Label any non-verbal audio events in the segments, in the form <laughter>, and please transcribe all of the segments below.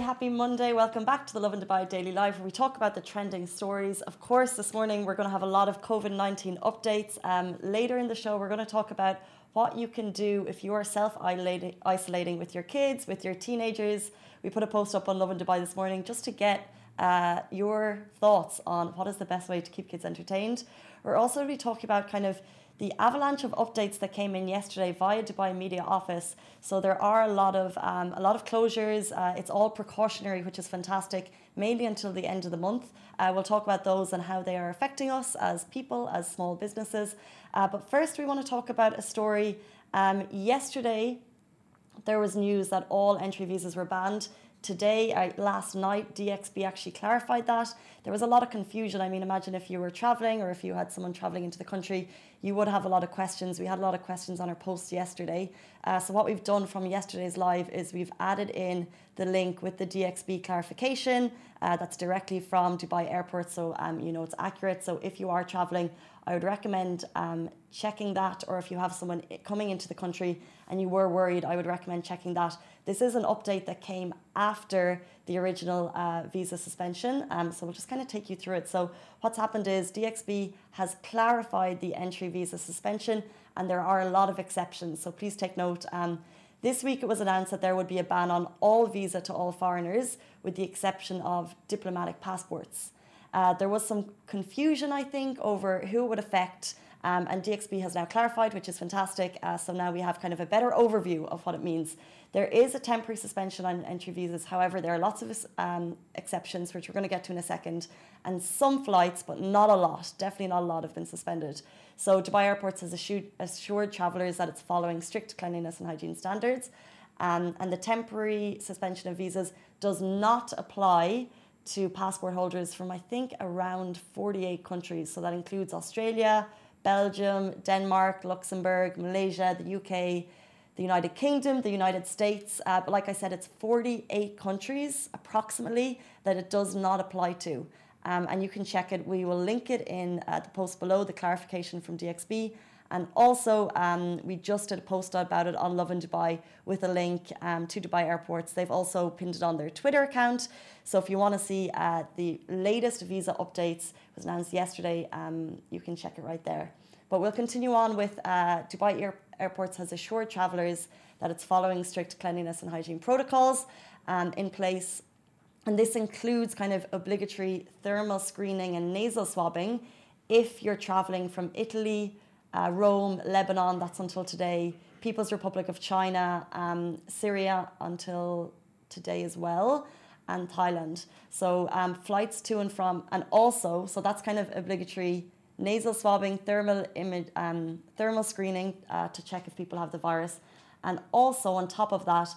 happy Monday. Welcome back to the Lovin Dubai Daily Live, where we talk about the trending stories. Of course, this morning we're going to have a lot of COVID 19 updates. Um, later in the show, we're going to talk about what you can do if you are self isolating with your kids, with your teenagers. We put a post up on Lovin Dubai this morning just to get uh, your thoughts on what is the best way to keep kids entertained. We're also going to be talking about kind of the avalanche of updates that came in yesterday via Dubai Media Office. So there are a lot of um, a lot of closures. Uh, it's all precautionary, which is fantastic, mainly until the end of the month. Uh, we'll talk about those and how they are affecting us as people, as small businesses. Uh, but first, we want to talk about a story. Um, yesterday, there was news that all entry visas were banned. Today, uh, last night, DXB actually clarified that. There was a lot of confusion. I mean, imagine if you were traveling or if you had someone traveling into the country, you would have a lot of questions. We had a lot of questions on our post yesterday. Uh, so, what we've done from yesterday's live is we've added in the link with the DXB clarification. Uh, that's directly from Dubai Airport, so um, you know it's accurate. So, if you are traveling, I would recommend um, checking that, or if you have someone coming into the country and you were worried, I would recommend checking that. This is an update that came after the original uh, visa suspension, um, so we'll just kind of take you through it. So, what's happened is DXB has clarified the entry visa suspension, and there are a lot of exceptions. So, please take note. Um, this week it was announced that there would be a ban on all visa to all foreigners, with the exception of diplomatic passports. Uh, there was some confusion, I think, over who it would affect. Um, and DXB has now clarified, which is fantastic. Uh, so now we have kind of a better overview of what it means. There is a temporary suspension on entry visas. However, there are lots of um, exceptions, which we're going to get to in a second. And some flights, but not a lot, definitely not a lot, have been suspended. So Dubai Airports has assured, assured travellers that it's following strict cleanliness and hygiene standards. Um, and the temporary suspension of visas does not apply to passport holders from, I think, around 48 countries. So that includes Australia, Belgium, Denmark, Luxembourg, Malaysia, the UK, the United Kingdom, the United States. Uh, but like I said, it's 48 countries approximately that it does not apply to. Um, and you can check it. We will link it in uh, the post below, the clarification from DXB. And also, um, we just did a post about it on Lovin Dubai with a link um, to Dubai airports. They've also pinned it on their Twitter account. So if you want to see uh, the latest visa updates, was announced yesterday, um, you can check it right there. But we'll continue on with uh, Dubai Air- Airports has assured travellers that it's following strict cleanliness and hygiene protocols um, in place. And this includes kind of obligatory thermal screening and nasal swabbing if you're travelling from Italy, uh, Rome, Lebanon, that's until today, People's Republic of China, um, Syria until today as well, and Thailand. So um, flights to and from, and also, so that's kind of obligatory nasal swabbing, thermal image, um, thermal screening uh, to check if people have the virus, and also on top of that,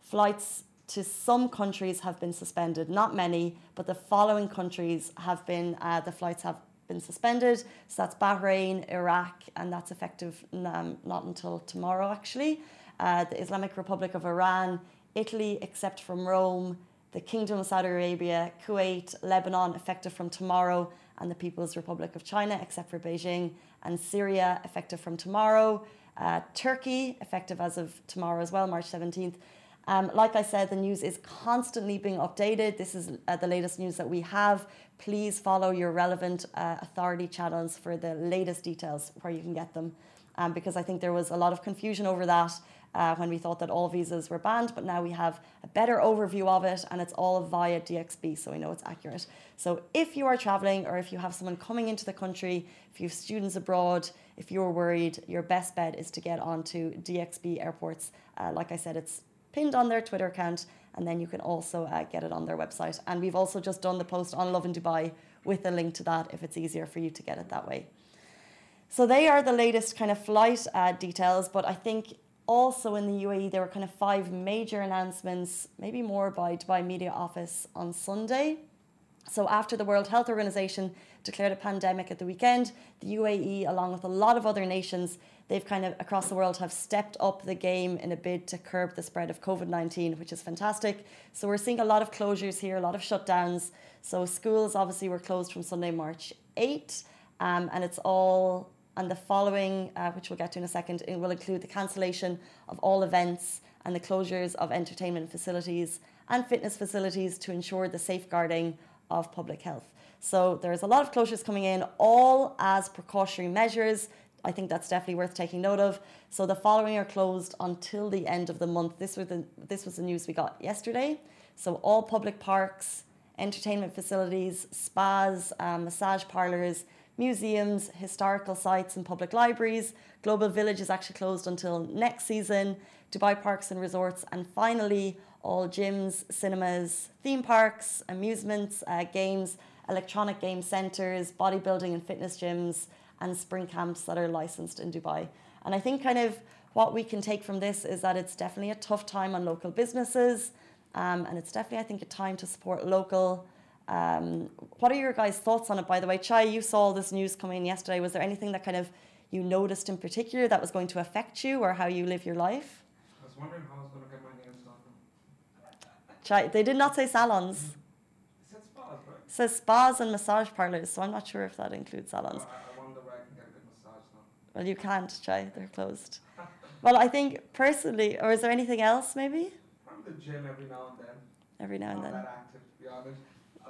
flights to some countries have been suspended. Not many, but the following countries have been uh, the flights have been suspended. So that's Bahrain, Iraq, and that's effective um, not until tomorrow, actually. Uh, the Islamic Republic of Iran, Italy, except from Rome, the Kingdom of Saudi Arabia, Kuwait, Lebanon, effective from tomorrow, and the People's Republic of China, except for Beijing, and Syria, effective from tomorrow. Uh, Turkey, effective as of tomorrow as well, March 17th. Um, like I said, the news is constantly being updated. This is uh, the latest news that we have. Please follow your relevant uh, authority channels for the latest details where you can get them. Um, because I think there was a lot of confusion over that uh, when we thought that all visas were banned, but now we have a better overview of it and it's all via DXB, so we know it's accurate. So if you are traveling or if you have someone coming into the country, if you have students abroad, if you're worried, your best bet is to get onto DXB airports. Uh, like I said, it's pinned on their Twitter account, and then you can also uh, get it on their website. And we've also just done the post on Lovin Dubai with a link to that if it's easier for you to get it that way. So they are the latest kind of flight uh, details, but I think also in the UAE there were kind of five major announcements, maybe more by Dubai Media Office on Sunday. So after the World Health Organization declared a pandemic at the weekend, the UAE, along with a lot of other nations, they've kind of across the world have stepped up the game in a bid to curb the spread of COVID 19, which is fantastic. So we're seeing a lot of closures here, a lot of shutdowns. So schools obviously were closed from Sunday, March 8, um, and it's all. And the following, uh, which we'll get to in a second, it will include the cancellation of all events and the closures of entertainment facilities and fitness facilities to ensure the safeguarding of public health. So there's a lot of closures coming in, all as precautionary measures. I think that's definitely worth taking note of. So the following are closed until the end of the month. This was the, this was the news we got yesterday. So all public parks, entertainment facilities, spas, um, massage parlours, museums, historical sites, and public libraries. Global Village is actually closed until next season. Dubai Parks and Resorts, and finally, all gyms, cinemas, theme parks, amusements, uh, games, electronic game centres, bodybuilding and fitness gyms, and spring camps that are licensed in Dubai. And I think kind of what we can take from this is that it's definitely a tough time on local businesses. Um, and it's definitely, I think, a time to support local. Um, what are your guys' thoughts on it, by the way? Chai, you saw this news coming in yesterday. Was there anything that kind of you noticed in particular that was going to affect you or how you live your life? I was wondering how I was going to get my nails done. Chai, they did not say salons. It said spas, right? It says spas and massage parlors, so I'm not sure if that includes salons. Well, I, I wonder where I can get a good massage done. Well, you can't, Chai. They're closed. Well, I think personally, or is there anything else maybe? Probably the gym every now and then. Every now and Not then. that active, to be honest.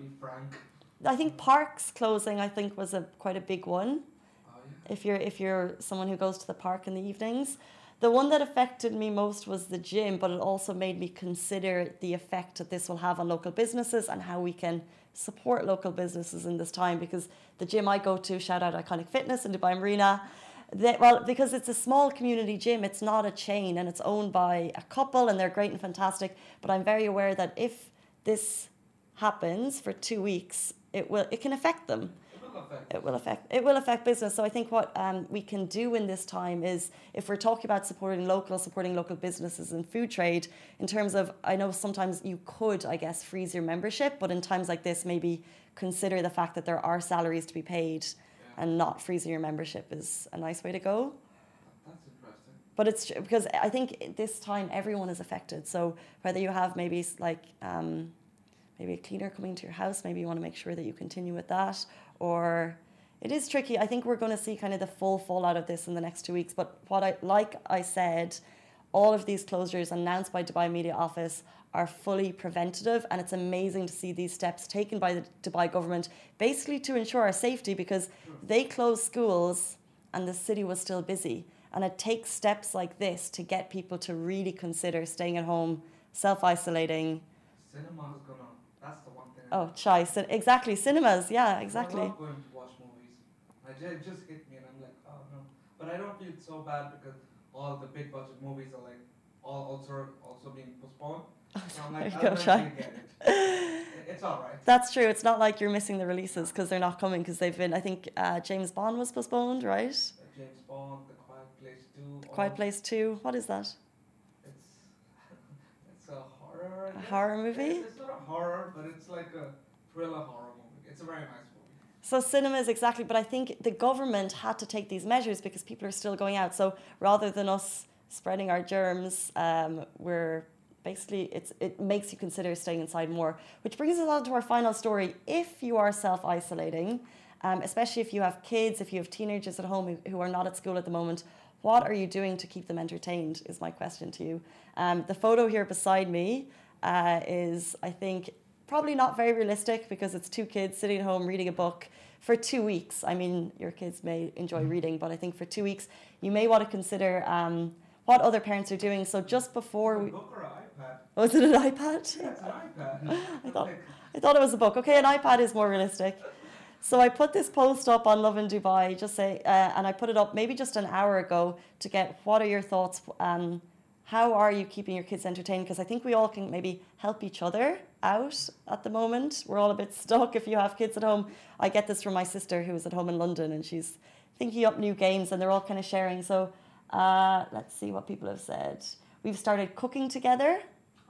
Be frank. I think parks closing, I think, was a quite a big one. Oh, yeah. if you're if you're someone who goes to the park in the evenings. The one that affected me most was the gym, but it also made me consider the effect that this will have on local businesses and how we can support local businesses in this time. Because the gym I go to, shout out Iconic Fitness in Dubai Marina, they, well, because it's a small community gym, it's not a chain and it's owned by a couple and they're great and fantastic. But I'm very aware that if this happens for two weeks, it will it can affect them It will affect. it will affect it will affect business. So I think what um, we can do in this time is if we're talking about supporting local, supporting local businesses and food trade, in terms of I know sometimes you could, I guess, freeze your membership, but in times like this, maybe consider the fact that there are salaries to be paid Yeah. and not freezing your membership is a nice way to go. That's interesting. But it's because I think this time everyone is affected. So whether you have maybe like um, maybe a cleaner coming to your house, maybe you want to make sure that you continue with that, or it is tricky. I think we're going to see kind of the full fallout of this in the next two weeks. But what I like I said, all of these closures announced by Dubai Media Office are fully preventative, and it's amazing to see these steps taken by the Dubai government, basically to ensure our safety because they closed schools and the city was still busy. And it takes steps like this to get people to really consider staying at home, self isolating. That's the one thing. Oh, chai. cin- Exactly. Cinemas. Yeah, exactly. I love going to watch movies. I ju- it just hit me, and I'm like, oh no. But I don't feel so bad because all the big budget movies are like all also also being postponed. <laughs> So I'm like, you go, Shai. it. <laughs> It- It's all right. That's true. It's not like you're missing the releases because they're not coming because they've been, I think uh, James Bond was postponed, right? Uh, James Bond, The Quiet Place Two. The Quiet Place 2. What is that? It's it's a horror. A horror movie? It's, it's not a horror, but it's like a thriller horror movie. It's a very nice movie. So cinemas exactly, but I think the government had to take these measures because people are still going out. So rather than us spreading our germs, um, we're basically it's it makes you consider staying inside more. Which brings us on to our final story. If you are self isolating, um, especially if you have kids, if you have teenagers at home who, who are not at school at the moment, what are you doing to keep them entertained? Is my question to you. Um, the photo here beside me uh, is, I think, probably not very realistic because it's two kids sitting at home reading a book for two weeks. I mean, your kids may enjoy reading, but I think for two weeks, you may want to consider um, what other parents are doing. So just before we. a book or iPad? Was it an iPad? Yeah, it's an iPad. <laughs> I thought- I thought it was a book. Okay, an iPad is more realistic. So I put this post up on Lovin Dubai, just say, uh, and I put it up maybe just an hour ago to get what are your thoughts? Um, how are you keeping your kids entertained? Because I think we all can maybe help each other out at the moment. We're all a bit <laughs> stuck if you have kids at home. I get this from my sister who is at home in London and she's thinking up new games and they're all kind of sharing. So uh, let's see what people have said. We've started cooking together.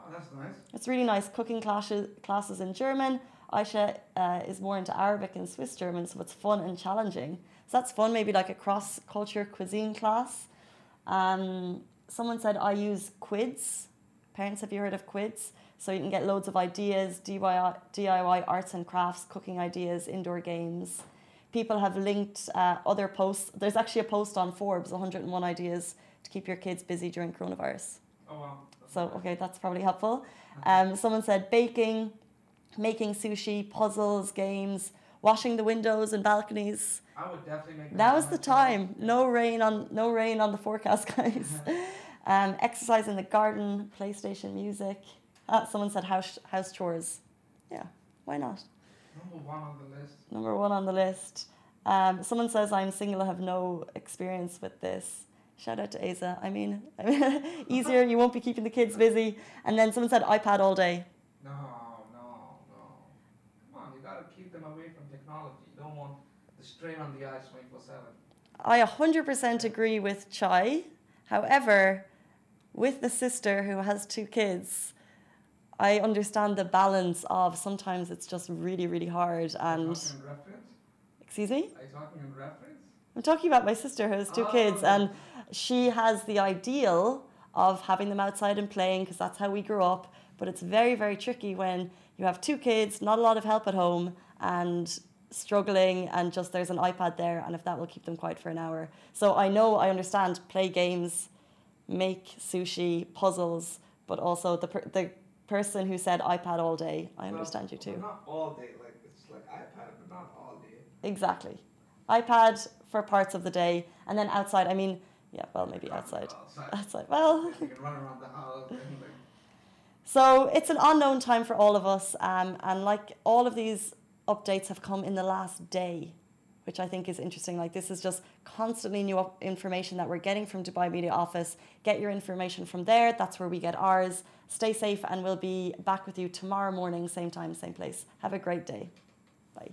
oh, that's nice. It's really nice cooking classes, classes in German. Aisha uh, is more into Arabic and Swiss German, so it's fun and challenging. So that's fun, maybe like a cross culture cuisine class. Um, someone said, I use Quids. Parents, have you heard of Quids? So you can get loads of ideas, DIY, DIY arts and crafts, cooking ideas, indoor games. People have linked uh, other posts. There's actually a post on Forbes 101 ideas to keep your kids busy during coronavirus. Oh wow. So, okay, that's probably helpful. Um, someone said baking, making sushi, puzzles, games, washing the windows and balconies. I would definitely make. Now is the time. No rain on no rain on the forecast, <laughs> guys. <laughs> um, exercise in the garden, PlayStation music. Ah, someone said house house chores. Yeah, why not? Number one on the list. Number one on the list. Um, someone says I'm single. I have no experience with this. Shout out to Asa. I mean, <laughs> easier. You won't be keeping the kids busy. And then someone said iPad all day. No, no, no. Come on, you gotta keep them away from technology. You don't want strain on the eyes 24 7. I 100% agree with Chai. However, with the sister who has two kids, I understand the balance of sometimes it's just really, really hard. And talking in reference? excuse me, Are you talking in reference? I'm talking about my sister who has two oh. kids, Oh. and she has the ideal of having them outside and playing because that's how we grew up. But it's very, very tricky when you have two kids, not a lot of help at home, and struggling, and just there's an iPad there, and if that will keep them quiet for an hour. So I know, I understand, play games, make sushi, puzzles, but also the per- the person who said iPad all day. I Well, understand you well, too. Not all day, like it's like iPad, but not all day. Exactly. iPad for parts of the day, and then outside. I mean, yeah, well, maybe outside. Outside. Outside. Well, you can run around the house and like. so it's an unknown time for all of us, um, and like all of these updates have come in the last day, which I think is interesting. Like this is just constantly new information that we're getting from Dubai Media Office. Get your information from there. That's where we get ours. Stay safe, and we'll be back with you tomorrow morning, same time, same place. Have a great day. Bye.